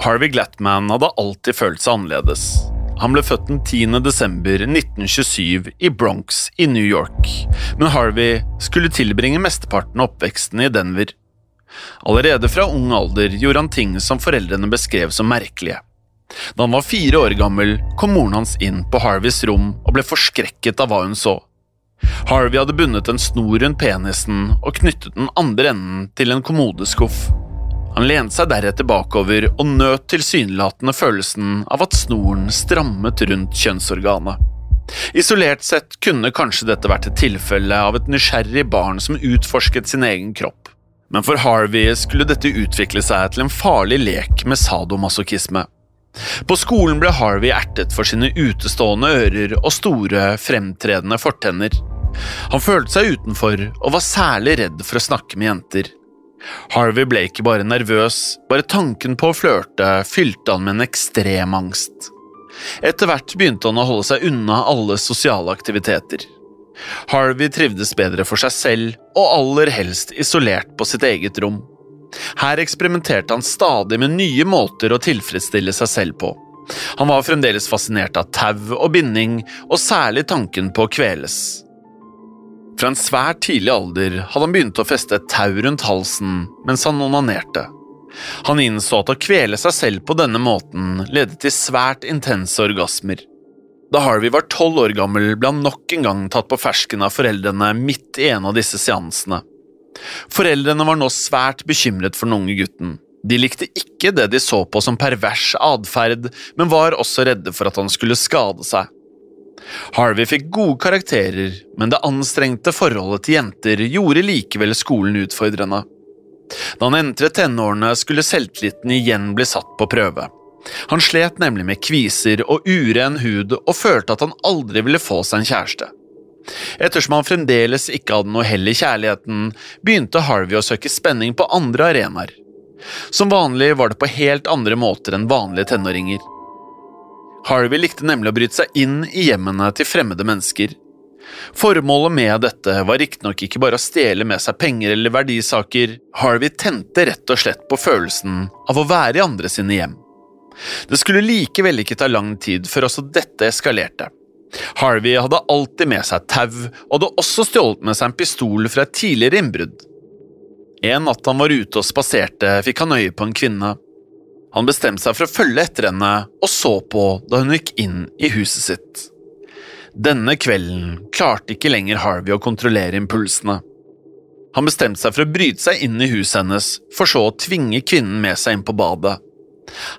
Harvey Glatman hadde alltid følt seg annerledes. Han ble født den 10. desember 1927 i Bronx i New York, men Harvey skulle tilbringe mesteparten av oppveksten i Denver. Allerede fra ung alder gjorde han ting som foreldrene beskrev som merkelige. Da han var fire år gammel, kom moren hans inn på Harveys rom og ble forskrekket av hva hun så. Harvey hadde bundet en snor rundt penisen og knyttet den andre enden til en kommodeskuff. Han lente seg deretter bakover og nøt tilsynelatende følelsen av at snoren strammet rundt kjønnsorganet. Isolert sett kunne kanskje dette vært et tilfelle av et nysgjerrig barn som utforsket sin egen kropp, men for Harvey skulle dette utvikle seg til en farlig lek med sadomasochisme. På skolen ble Harvey ertet for sine utestående ører og store, fremtredende fortenner. Han følte seg utenfor og var særlig redd for å snakke med jenter. Harvey ble ikke bare nervøs, bare tanken på å flørte fylte han med en ekstrem angst. Etter hvert begynte han å holde seg unna alle sosiale aktiviteter. Harvey trivdes bedre for seg selv, og aller helst isolert på sitt eget rom. Her eksperimenterte han stadig med nye måter å tilfredsstille seg selv på. Han var fremdeles fascinert av tau og binding, og særlig tanken på å kveles. Fra en svært tidlig alder hadde han begynt å feste et tau rundt halsen mens han onanerte. Han innså at å kvele seg selv på denne måten ledet til svært intense orgasmer. Da Harvey var tolv år gammel, ble han nok en gang tatt på fersken av foreldrene midt i en av disse seansene. Foreldrene var nå svært bekymret for den unge gutten. De likte ikke det de så på som pervers atferd, men var også redde for at han skulle skade seg. Harvey fikk gode karakterer, men det anstrengte forholdet til jenter gjorde likevel skolen utfordrende. Da han entret tenårene, skulle selvtilliten igjen bli satt på prøve. Han slet nemlig med kviser og uren hud og følte at han aldri ville få seg en kjæreste. Ettersom han fremdeles ikke hadde noe hell i kjærligheten, begynte Harvey å søke spenning på andre arenaer. Som vanlig var det på helt andre måter enn vanlige tenåringer. Harvey likte nemlig å bryte seg inn i hjemmene til fremmede mennesker. Formålet med dette var riktignok ikke bare å stjele med seg penger eller verdisaker, Harvey tente rett og slett på følelsen av å være i andre sine hjem. Det skulle likevel ikke ta lang tid før også dette eskalerte. Harvey hadde alltid med seg tau, og hadde også stjålet med seg en pistol fra et tidligere innbrudd. En natt han var ute og spaserte, fikk han øye på en kvinne. Han bestemte seg for å følge etter henne, og så på da hun gikk inn i huset sitt. Denne kvelden klarte ikke lenger Harvey å kontrollere impulsene. Han bestemte seg for å bryte seg inn i huset hennes, for så å tvinge kvinnen med seg inn på badet.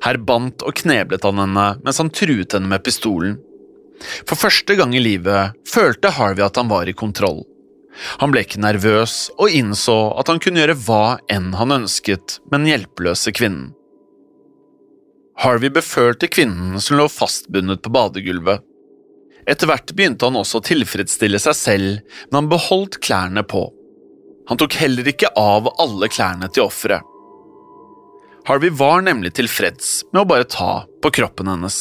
Her bandt og kneblet han henne mens han truet henne med pistolen. For første gang i livet følte Harvey at han var i kontroll. Han ble ikke nervøs og innså at han kunne gjøre hva enn han ønsket med den hjelpeløse kvinnen. Harvey befølte kvinnen som lå fastbundet på badegulvet. Etter hvert begynte han også å tilfredsstille seg selv, men han beholdt klærne på. Han tok heller ikke av alle klærne til offeret. Harvey var nemlig tilfreds med å bare ta på kroppen hennes.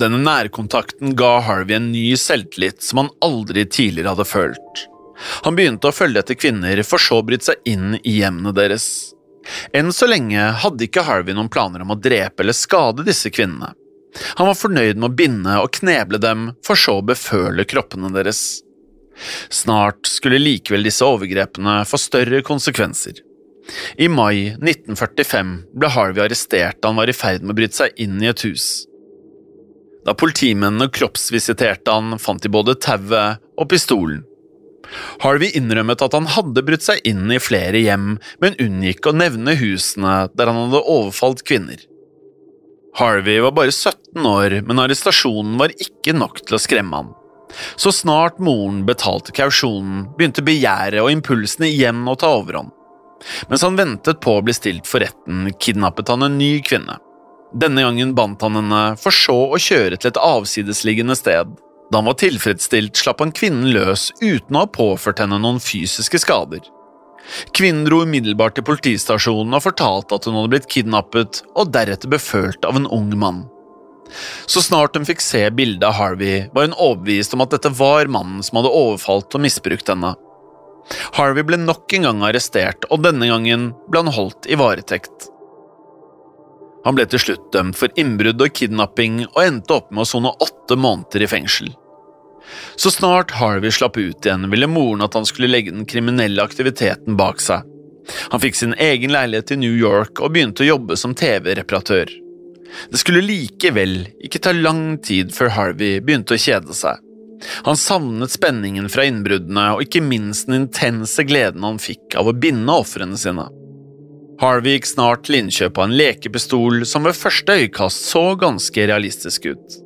Denne nærkontakten ga Harvey en ny selvtillit som han aldri tidligere hadde følt. Han begynte å følge etter kvinner, for så å bryte seg inn i hjemmene deres. Enn så lenge hadde ikke Harvey noen planer om å drepe eller skade disse kvinnene. Han var fornøyd med å binde og kneble dem, for så å beføle kroppene deres. Snart skulle likevel disse overgrepene få større konsekvenser. I mai 1945 ble Harvey arrestert da han var i ferd med å bryte seg inn i et hus. Da politimennene kroppsvisiterte han, fant de både tauet og pistolen. Harvey innrømmet at han hadde brutt seg inn i flere hjem, men unngikk å nevne husene der han hadde overfalt kvinner. Harvey var bare 17 år, men arrestasjonen var ikke nok til å skremme ham. Så snart moren betalte kausjonen, begynte begjæret og impulsene igjen å ta overhånd. Mens han ventet på å bli stilt for retten, kidnappet han en ny kvinne. Denne gangen bandt han henne, for så å kjøre til et avsidesliggende sted. Da han var tilfredsstilt, slapp han kvinnen løs uten å ha påført henne noen fysiske skader. Kvinnen dro umiddelbart til politistasjonen og fortalte at hun hadde blitt kidnappet og deretter befølt av en ung mann. Så snart hun fikk se bildet av Harvey, var hun overbevist om at dette var mannen som hadde overfalt og misbrukt henne. Harvey ble nok en gang arrestert, og denne gangen ble han holdt i varetekt. Han ble til slutt dømt for innbrudd og kidnapping og endte opp med å sone åtte måneder i fengsel. Så snart Harvey slapp ut igjen, ville moren at han skulle legge den kriminelle aktiviteten bak seg. Han fikk sin egen leilighet i New York og begynte å jobbe som TV-reparatør. Det skulle likevel ikke ta lang tid før Harvey begynte å kjede seg. Han savnet spenningen fra innbruddene og ikke minst den intense gleden han fikk av å binde ofrene sine. Harvey gikk snart til innkjøp av en lekepistol som ved første øyekast så ganske realistisk ut.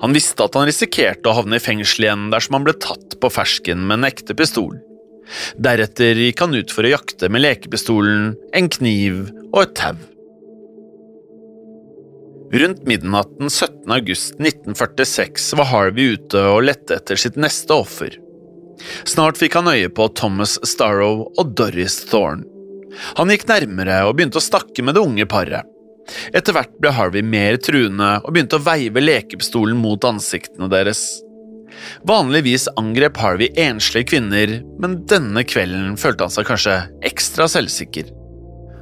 Han visste at han risikerte å havne i fengsel igjen dersom han ble tatt på fersken med en ekte pistol. Deretter gikk han ut for å jakte med lekepistolen, en kniv og et tau. Rundt midnatten 17. august 1946 var Harvey ute og lette etter sitt neste offer. Snart fikk han øye på Thomas Starrow og Doris Thorne. Han gikk nærmere og begynte å snakke med det unge paret. Etter hvert ble Harvey mer truende og begynte å veive lekepistolen mot ansiktene deres. Vanligvis angrep Harvey enslige kvinner, men denne kvelden følte han seg kanskje ekstra selvsikker.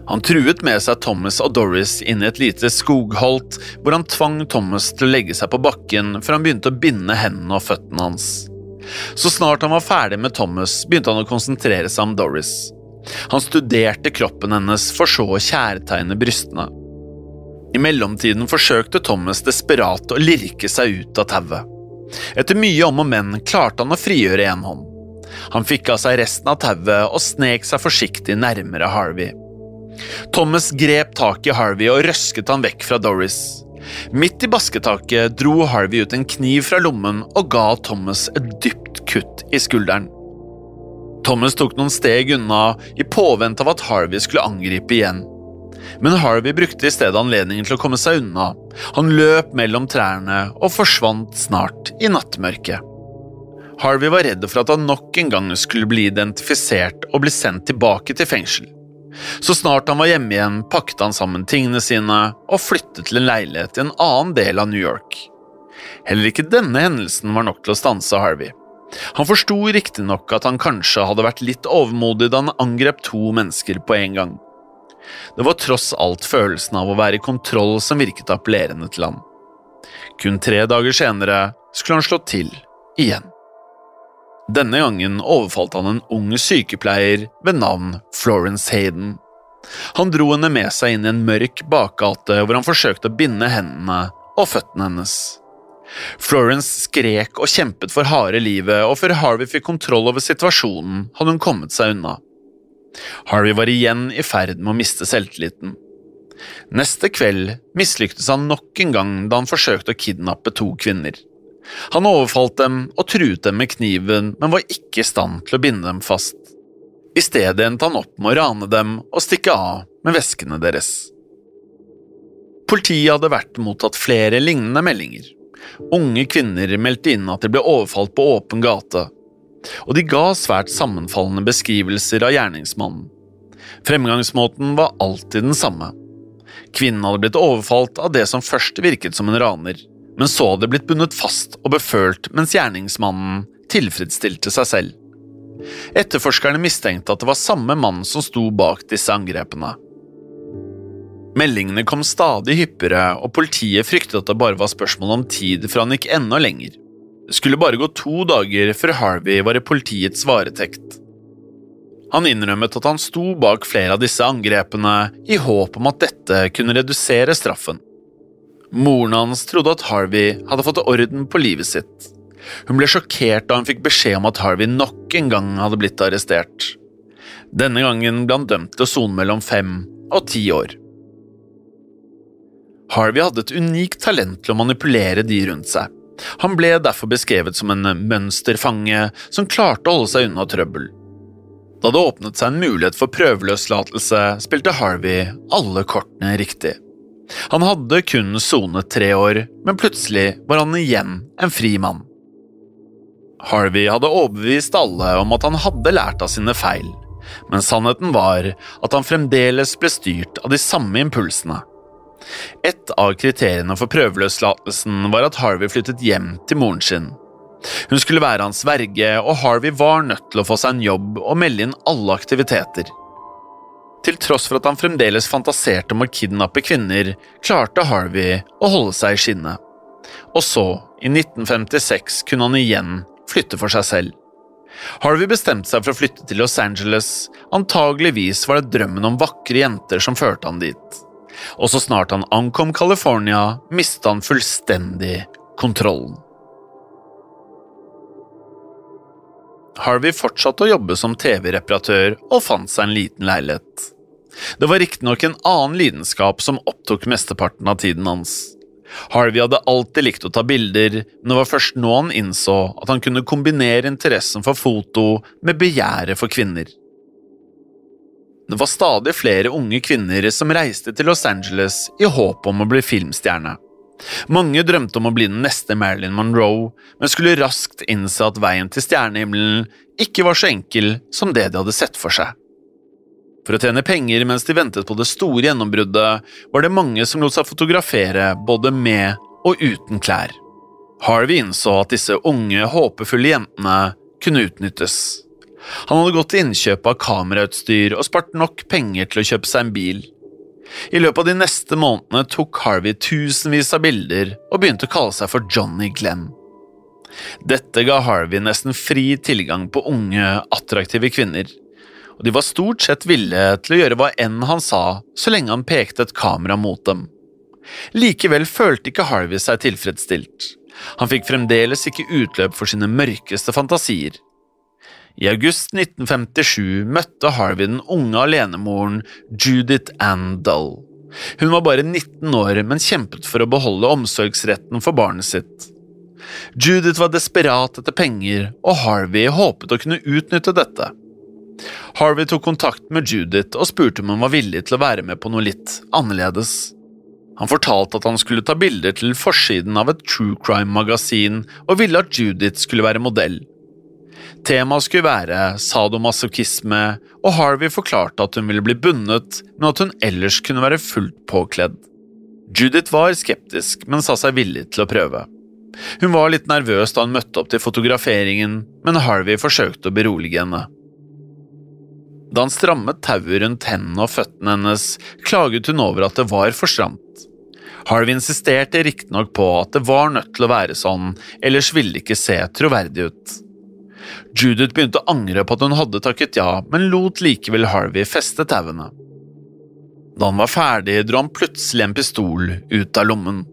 Han truet med seg Thomas og Doris inn i et lite skogholt, hvor han tvang Thomas til å legge seg på bakken før han begynte å binde hendene og føttene hans. Så snart han var ferdig med Thomas, begynte han å konsentrere seg om Doris. Han studerte kroppen hennes for så å kjærtegne brystene. I mellomtiden forsøkte Thomas desperat å lirke seg ut av tauet. Etter mye om og men klarte han å frigjøre én hånd. Han fikk av seg resten av tauet og snek seg forsiktig nærmere Harvey. Thomas grep tak i Harvey og røsket han vekk fra Doris. Midt i basketaket dro Harvey ut en kniv fra lommen og ga Thomas et dypt kutt i skulderen. Thomas tok noen steg unna i påvente av at Harvey skulle angripe igjen. Men Harvey brukte i stedet anledningen til å komme seg unna. Han løp mellom trærne og forsvant snart i nattmørket. Harvey var redd for at han nok en gang skulle bli identifisert og bli sendt tilbake til fengsel. Så snart han var hjemme igjen, pakket han sammen tingene sine og flyttet til en leilighet i en annen del av New York. Heller ikke denne hendelsen var nok til å stanse Harvey. Han forsto riktignok at han kanskje hadde vært litt overmodig da han angrep to mennesker på en gang. Det var tross alt følelsen av å være i kontroll som virket appellerende til ham. Kun tre dager senere skulle han slå til igjen. Denne gangen overfalt han en ung sykepleier ved navn Florence Hayden. Han dro henne med seg inn i en mørk bakgate hvor han forsøkte å binde hendene og føttene hennes. Florence skrek og kjempet for harde livet, og før Harvey fikk kontroll over situasjonen, hadde hun kommet seg unna. Harvey var igjen i ferd med å miste selvtilliten. Neste kveld mislyktes han nok en gang da han forsøkte å kidnappe to kvinner. Han overfalt dem og truet dem med kniven, men var ikke i stand til å binde dem fast. I stedet endte han opp med å rane dem og stikke av med veskene deres. Politiet hadde vært mottatt flere lignende meldinger. Unge kvinner meldte inn at de ble overfalt på åpen gate, og de ga svært sammenfallende beskrivelser av gjerningsmannen. Fremgangsmåten var alltid den samme. Kvinnen hadde blitt overfalt av det som først virket som en raner, men så hadde blitt bundet fast og befølt mens gjerningsmannen tilfredsstilte seg selv. Etterforskerne mistenkte at det var samme mann som sto bak disse angrepene. Meldingene kom stadig hyppigere, og politiet fryktet at det bare var spørsmål om tid før han gikk enda lenger. Det skulle bare gå to dager før Harvey var i politiets varetekt. Han innrømmet at han sto bak flere av disse angrepene i håp om at dette kunne redusere straffen. Moren hans trodde at Harvey hadde fått orden på livet sitt. Hun ble sjokkert da hun fikk beskjed om at Harvey nok en gang hadde blitt arrestert. Denne gangen ble han dømt til å sone mellom fem og ti år. Harvey hadde et unikt talent til å manipulere de rundt seg. Han ble derfor beskrevet som en mønsterfange som klarte å holde seg unna trøbbel. Da det åpnet seg en mulighet for prøveløslatelse, spilte Harvey alle kortene riktig. Han hadde kun sonet tre år, men plutselig var han igjen en fri mann. Harvey hadde overbevist alle om at han hadde lært av sine feil, men sannheten var at han fremdeles ble styrt av de samme impulsene. Et av kriteriene for prøveløslatelsen var at Harvey flyttet hjem til moren sin. Hun skulle være hans verge, og Harvey var nødt til å få seg en jobb og melde inn alle aktiviteter. Til tross for at han fremdeles fantaserte om å kidnappe kvinner, klarte Harvey å holde seg i skinnet. Og så, i 1956, kunne han igjen flytte for seg selv. Harvey bestemte seg for å flytte til Los Angeles, antageligvis var det drømmen om vakre jenter som førte han dit og så snart han ankom California, mistet han fullstendig kontrollen. Harvey fortsatte å jobbe som TV-reparatør og fant seg en liten leilighet. Det var riktignok en annen lidenskap som opptok mesteparten av tiden hans. Harvey hadde alltid likt å ta bilder, men det var først nå han innså at han kunne kombinere interessen for foto med begjæret for kvinner. Det var stadig flere unge kvinner som reiste til Los Angeles i håp om å bli filmstjerne. Mange drømte om å bli den neste Marilyn Monroe, men skulle raskt innse at veien til stjernehimmelen ikke var så enkel som det de hadde sett for seg. For å tjene penger mens de ventet på det store gjennombruddet, var det mange som lot seg fotografere både med og uten klær. Harvey innså at disse unge, håpefulle jentene kunne utnyttes. Han hadde gått til innkjøp av kamerautstyr og spart nok penger til å kjøpe seg en bil. I løpet av de neste månedene tok Harvey tusenvis av bilder og begynte å kalle seg for Johnny Glenn. Dette ga Harvey nesten fri tilgang på unge, attraktive kvinner, og de var stort sett ville til å gjøre hva enn han sa så lenge han pekte et kamera mot dem. Likevel følte ikke Harvey seg tilfredsstilt. Han fikk fremdeles ikke utløp for sine mørkeste fantasier. I august 1957 møtte Harvey den unge alenemoren Judith Ann Dull. Hun var bare 19 år, men kjempet for å beholde omsorgsretten for barnet sitt. Judith var desperat etter penger, og Harvey håpet å kunne utnytte dette. Harvey tok kontakt med Judith og spurte om hun var villig til å være med på noe litt annerledes. Han fortalte at han skulle ta bilder til forsiden av et true crime-magasin, og ville at Judith skulle være modell. Temaet skulle være sadomasochisme, og Harvey forklarte at hun ville bli bundet, men at hun ellers kunne være fullt påkledd. Judith var skeptisk, men sa seg villig til å prøve. Hun var litt nervøs da hun møtte opp til fotograferingen, men Harvey forsøkte å berolige henne. Da han strammet tauet rundt hendene og føttene hennes, klaget hun over at det var for stramt. Harvey insisterte riktignok på at det var nødt til å være sånn, ellers ville det ikke se troverdig ut. Judith begynte å angre på at hun hadde takket ja, men lot likevel Harvey feste tauene. Da han var ferdig, dro han plutselig en pistol ut av lommen.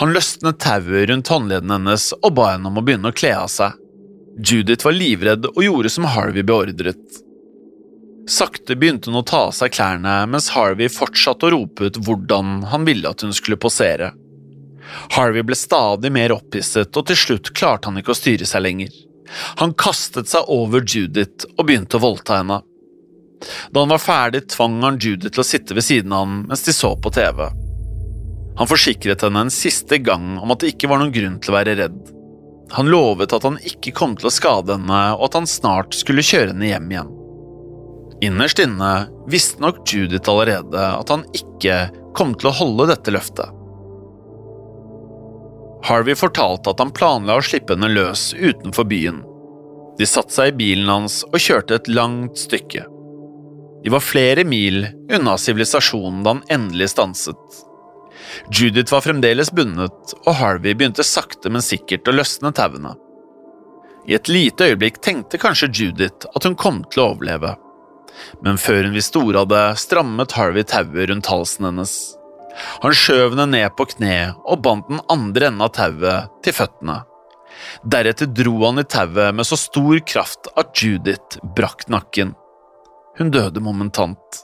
Han løsnet tauet rundt håndleddene hennes og ba henne om å begynne å kle av seg. Judith var livredd og gjorde som Harvey beordret. Sakte begynte hun å ta av seg klærne, mens Harvey fortsatte å rope ut hvordan han ville at hun skulle posere. Harvey ble stadig mer opphisset, og til slutt klarte han ikke å styre seg lenger. Han kastet seg over Judith og begynte å voldta henne. Da han var ferdig, tvang han Judith til å sitte ved siden av ham mens de så på TV. Han forsikret henne en siste gang om at det ikke var noen grunn til å være redd. Han lovet at han ikke kom til å skade henne, og at han snart skulle kjøre henne hjem igjen. Innerst inne visste nok Judith allerede at han ikke kom til å holde dette løftet. Harvey fortalte at han planla å slippe henne løs utenfor byen. De satte seg i bilen hans og kjørte et langt stykke. De var flere mil unna sivilisasjonen da han endelig stanset. Judith var fremdeles bundet, og Harvey begynte sakte, men sikkert å løsne tauene. I et lite øyeblikk tenkte kanskje Judith at hun kom til å overleve men før hun visste ordet av det, strammet Harvey tauet rundt halsen hennes. Han skjøv henne ned på kne og bandt den andre enden av tauet til føttene. Deretter dro han i tauet med så stor kraft at Judith brakk nakken. Hun døde momentant.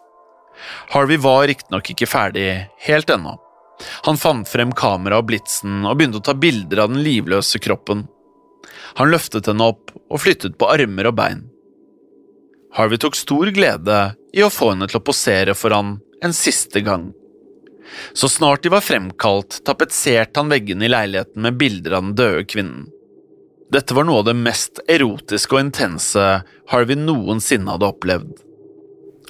Harvey var riktignok ikke ferdig helt ennå. Han fant frem kamera og blitsen og begynte å ta bilder av den livløse kroppen. Han løftet henne opp og flyttet på armer og bein. Harvey tok stor glede i å få henne til å posere for han en siste gang. Så snart de var fremkalt, tapetserte han veggene i leiligheten med bilder av den døde kvinnen. Dette var noe av det mest erotiske og intense Harvey noensinne hadde opplevd.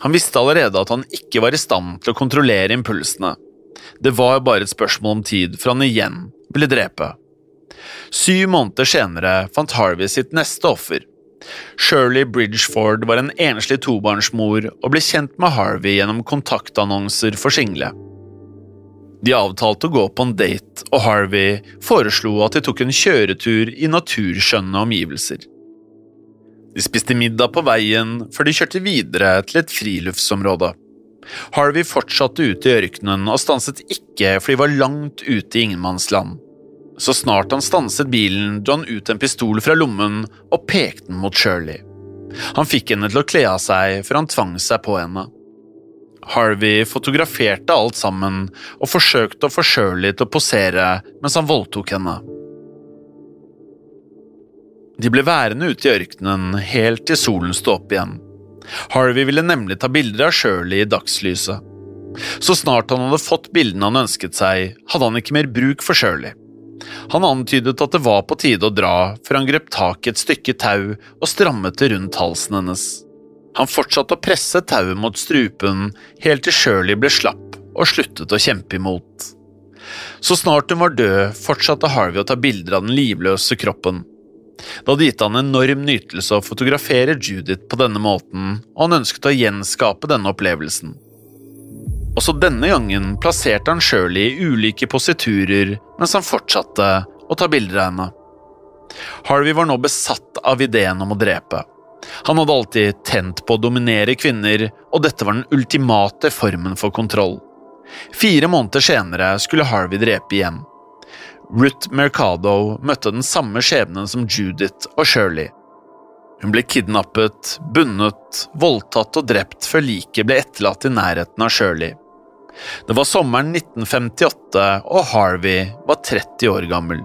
Han visste allerede at han ikke var i stand til å kontrollere impulsene. Det var bare et spørsmål om tid før han igjen ville drepe. Syv måneder senere fant Harvey sitt neste offer. Shirley Bridgeford var en enslig tobarnsmor og ble kjent med Harvey gjennom kontaktannonser for single. De avtalte å gå på en date, og Harvey foreslo at de tok en kjøretur i naturskjønne omgivelser. De spiste middag på veien før de kjørte videre til et friluftsområde. Harvey fortsatte ute i ørkenen og stanset ikke for de var langt ute i ingenmannsland. Så snart han stanset bilen, dro han ut en pistol fra lommen og pekte den mot Shirley. Han fikk henne til å kle av seg før han tvang seg på henne. Harvey fotograferte alt sammen og forsøkte å få Shirley til å posere mens han voldtok henne. De ble værende ute i ørkenen helt til solen sto opp igjen. Harvey ville nemlig ta bilder av Shirley i dagslyset. Så snart han hadde fått bildene han ønsket seg, hadde han ikke mer bruk for Shirley. Han antydet at det var på tide å dra, før han grep tak i et stykke tau og strammet det rundt halsen hennes. Han fortsatte å presse tauet mot strupen, helt til Shirley ble slapp og sluttet å kjempe imot. Så snart hun var død, fortsatte Harvey å ta bilder av den livløse kroppen. Det hadde gitt han enorm nytelse å fotografere Judith på denne måten, og han ønsket å gjenskape denne opplevelsen. Også denne gangen plasserte han Shirley i ulike positurer mens han fortsatte å ta bilder av henne. Harvey var nå besatt av ideen om å drepe. Han hadde alltid tent på å dominere kvinner, og dette var den ultimate formen for kontroll. Fire måneder senere skulle Harvey drepe igjen. Ruth Mercado møtte den samme skjebnen som Judith og Shirley. Hun ble kidnappet, bundet, voldtatt og drept før liket ble etterlatt i nærheten av Shirley. Det var sommeren 1958, og Harvey var 30 år gammel.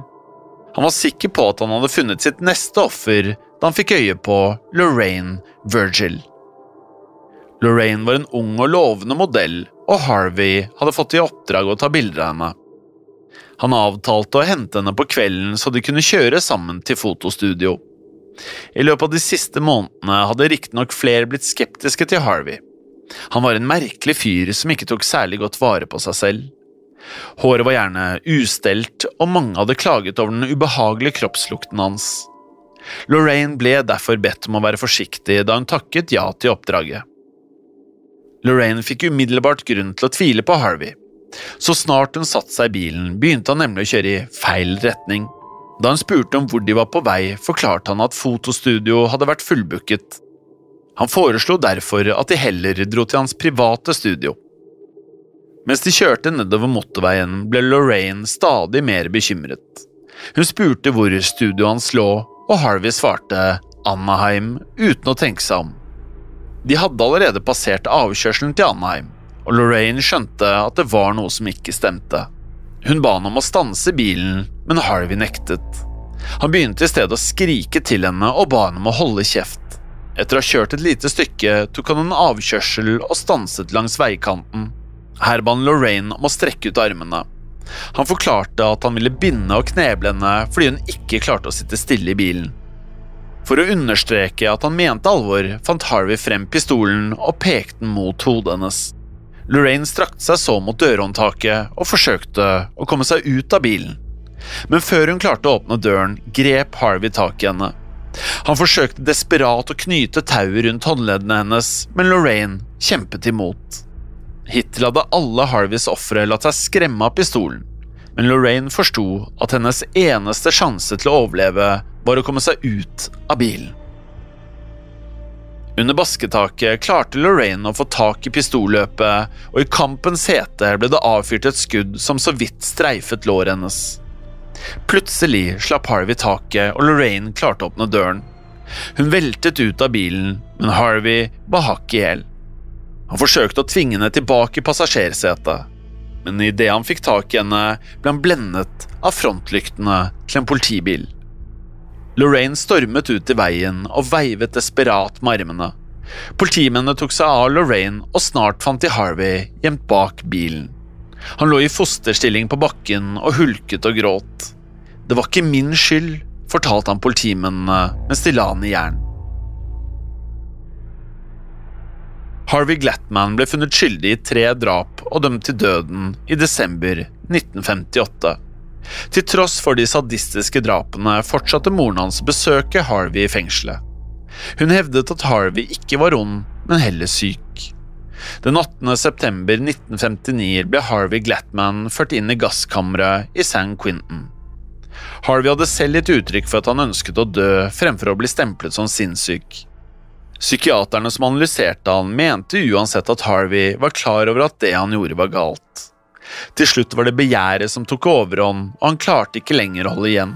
Han var sikker på at han hadde funnet sitt neste offer da han fikk øye på Lorraine Virgil. Lorraine var en ung og lovende modell, og Harvey hadde fått i oppdrag å ta bilder av henne. Han avtalte å hente henne på kvelden så de kunne kjøre sammen til fotostudio. I løpet av de siste månedene hadde riktignok flere blitt skeptiske til Harvey. Han var en merkelig fyr som ikke tok særlig godt vare på seg selv. Håret var gjerne ustelt, og mange hadde klaget over den ubehagelige kroppslukten hans. Lorraine ble derfor bedt om å være forsiktig da hun takket ja til oppdraget. Lorraine fikk umiddelbart grunn til å tvile på Harvey. Så snart hun satte seg i bilen, begynte han nemlig å kjøre i feil retning. Da hun spurte om hvor de var på vei, forklarte han at fotostudioet hadde vært fullbooket. Han foreslo derfor at de heller dro til hans private studio. Mens de kjørte nedover motorveien, ble Lorraine stadig mer bekymret. Hun spurte hvor studioet hans lå, og Harvey svarte Anaheim uten å tenke seg om. De hadde allerede passert avkjørselen til Anaheim, og Lorraine skjønte at det var noe som ikke stemte. Hun ba han om å stanse bilen, men Harvey nektet. Han begynte i stedet å skrike til henne og ba henne om å holde kjeft. Etter å ha kjørt et lite stykke tok han en avkjørsel og stanset langs veikanten. Her ba han Lorraine om å strekke ut armene. Han forklarte at han ville binde og kneble henne fordi hun ikke klarte å sitte stille i bilen. For å understreke at han mente alvor, fant Harvey frem pistolen og pekte den mot hodet hennes. Lorraine strakte seg så mot dørhåndtaket og forsøkte å komme seg ut av bilen. Men før hun klarte å åpne døren, grep Harvey tak i henne. Han forsøkte desperat å knyte tauet rundt håndleddene hennes, men Lorraine kjempet imot. Hittil hadde alle Harveys ofre latt seg skremme av pistolen, men Lorraine forsto at hennes eneste sjanse til å overleve var å komme seg ut av bilen. Under basketaket klarte Lorraine å få tak i pistolløpet, og i kampens hete ble det avfyrt et skudd som så vidt streifet låret hennes. Plutselig slapp Harvey taket, og Lorraine klarte å åpne døren. Hun veltet ut av bilen, men Harvey var hakk i hæl. Han forsøkte å tvinge henne tilbake i passasjersetet, men idet han fikk tak i henne, ble han blendet av frontlyktene til en politibil. Lorraine stormet ut i veien og veivet desperat med armene. Politimennene tok seg av Lorraine, og snart fant de Harvey gjemt bak bilen. Han lå i fosterstilling på bakken og hulket og gråt. Det var ikke min skyld, fortalte han politimennene mens de la han i jern. Harvey Glatman ble funnet skyldig i tre drap og dømt til døden i desember 1958. Til tross for de sadistiske drapene fortsatte moren hans å besøke Harvey i fengselet. Hun hevdet at Harvey ikke var ond, men heller syk. Den 8. september 1959 ble Harvey Glatman ført inn i gasskammeret i San Quentin. Harvey hadde selv gitt uttrykk for at han ønsket å dø fremfor å bli stemplet som sinnssyk. Psykiaterne som analyserte han, mente uansett at Harvey var klar over at det han gjorde, var galt. Til slutt var det begjæret som tok overhånd, og han klarte ikke lenger å holde igjen.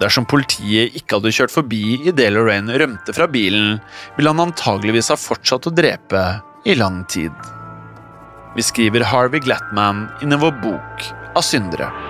Dersom politiet ikke hadde kjørt forbi idet Lorraine rømte fra bilen, ville han antageligvis ha fortsatt å drepe i lang tid. Vi skriver Harvey Glatman inn i vår bok av syndere.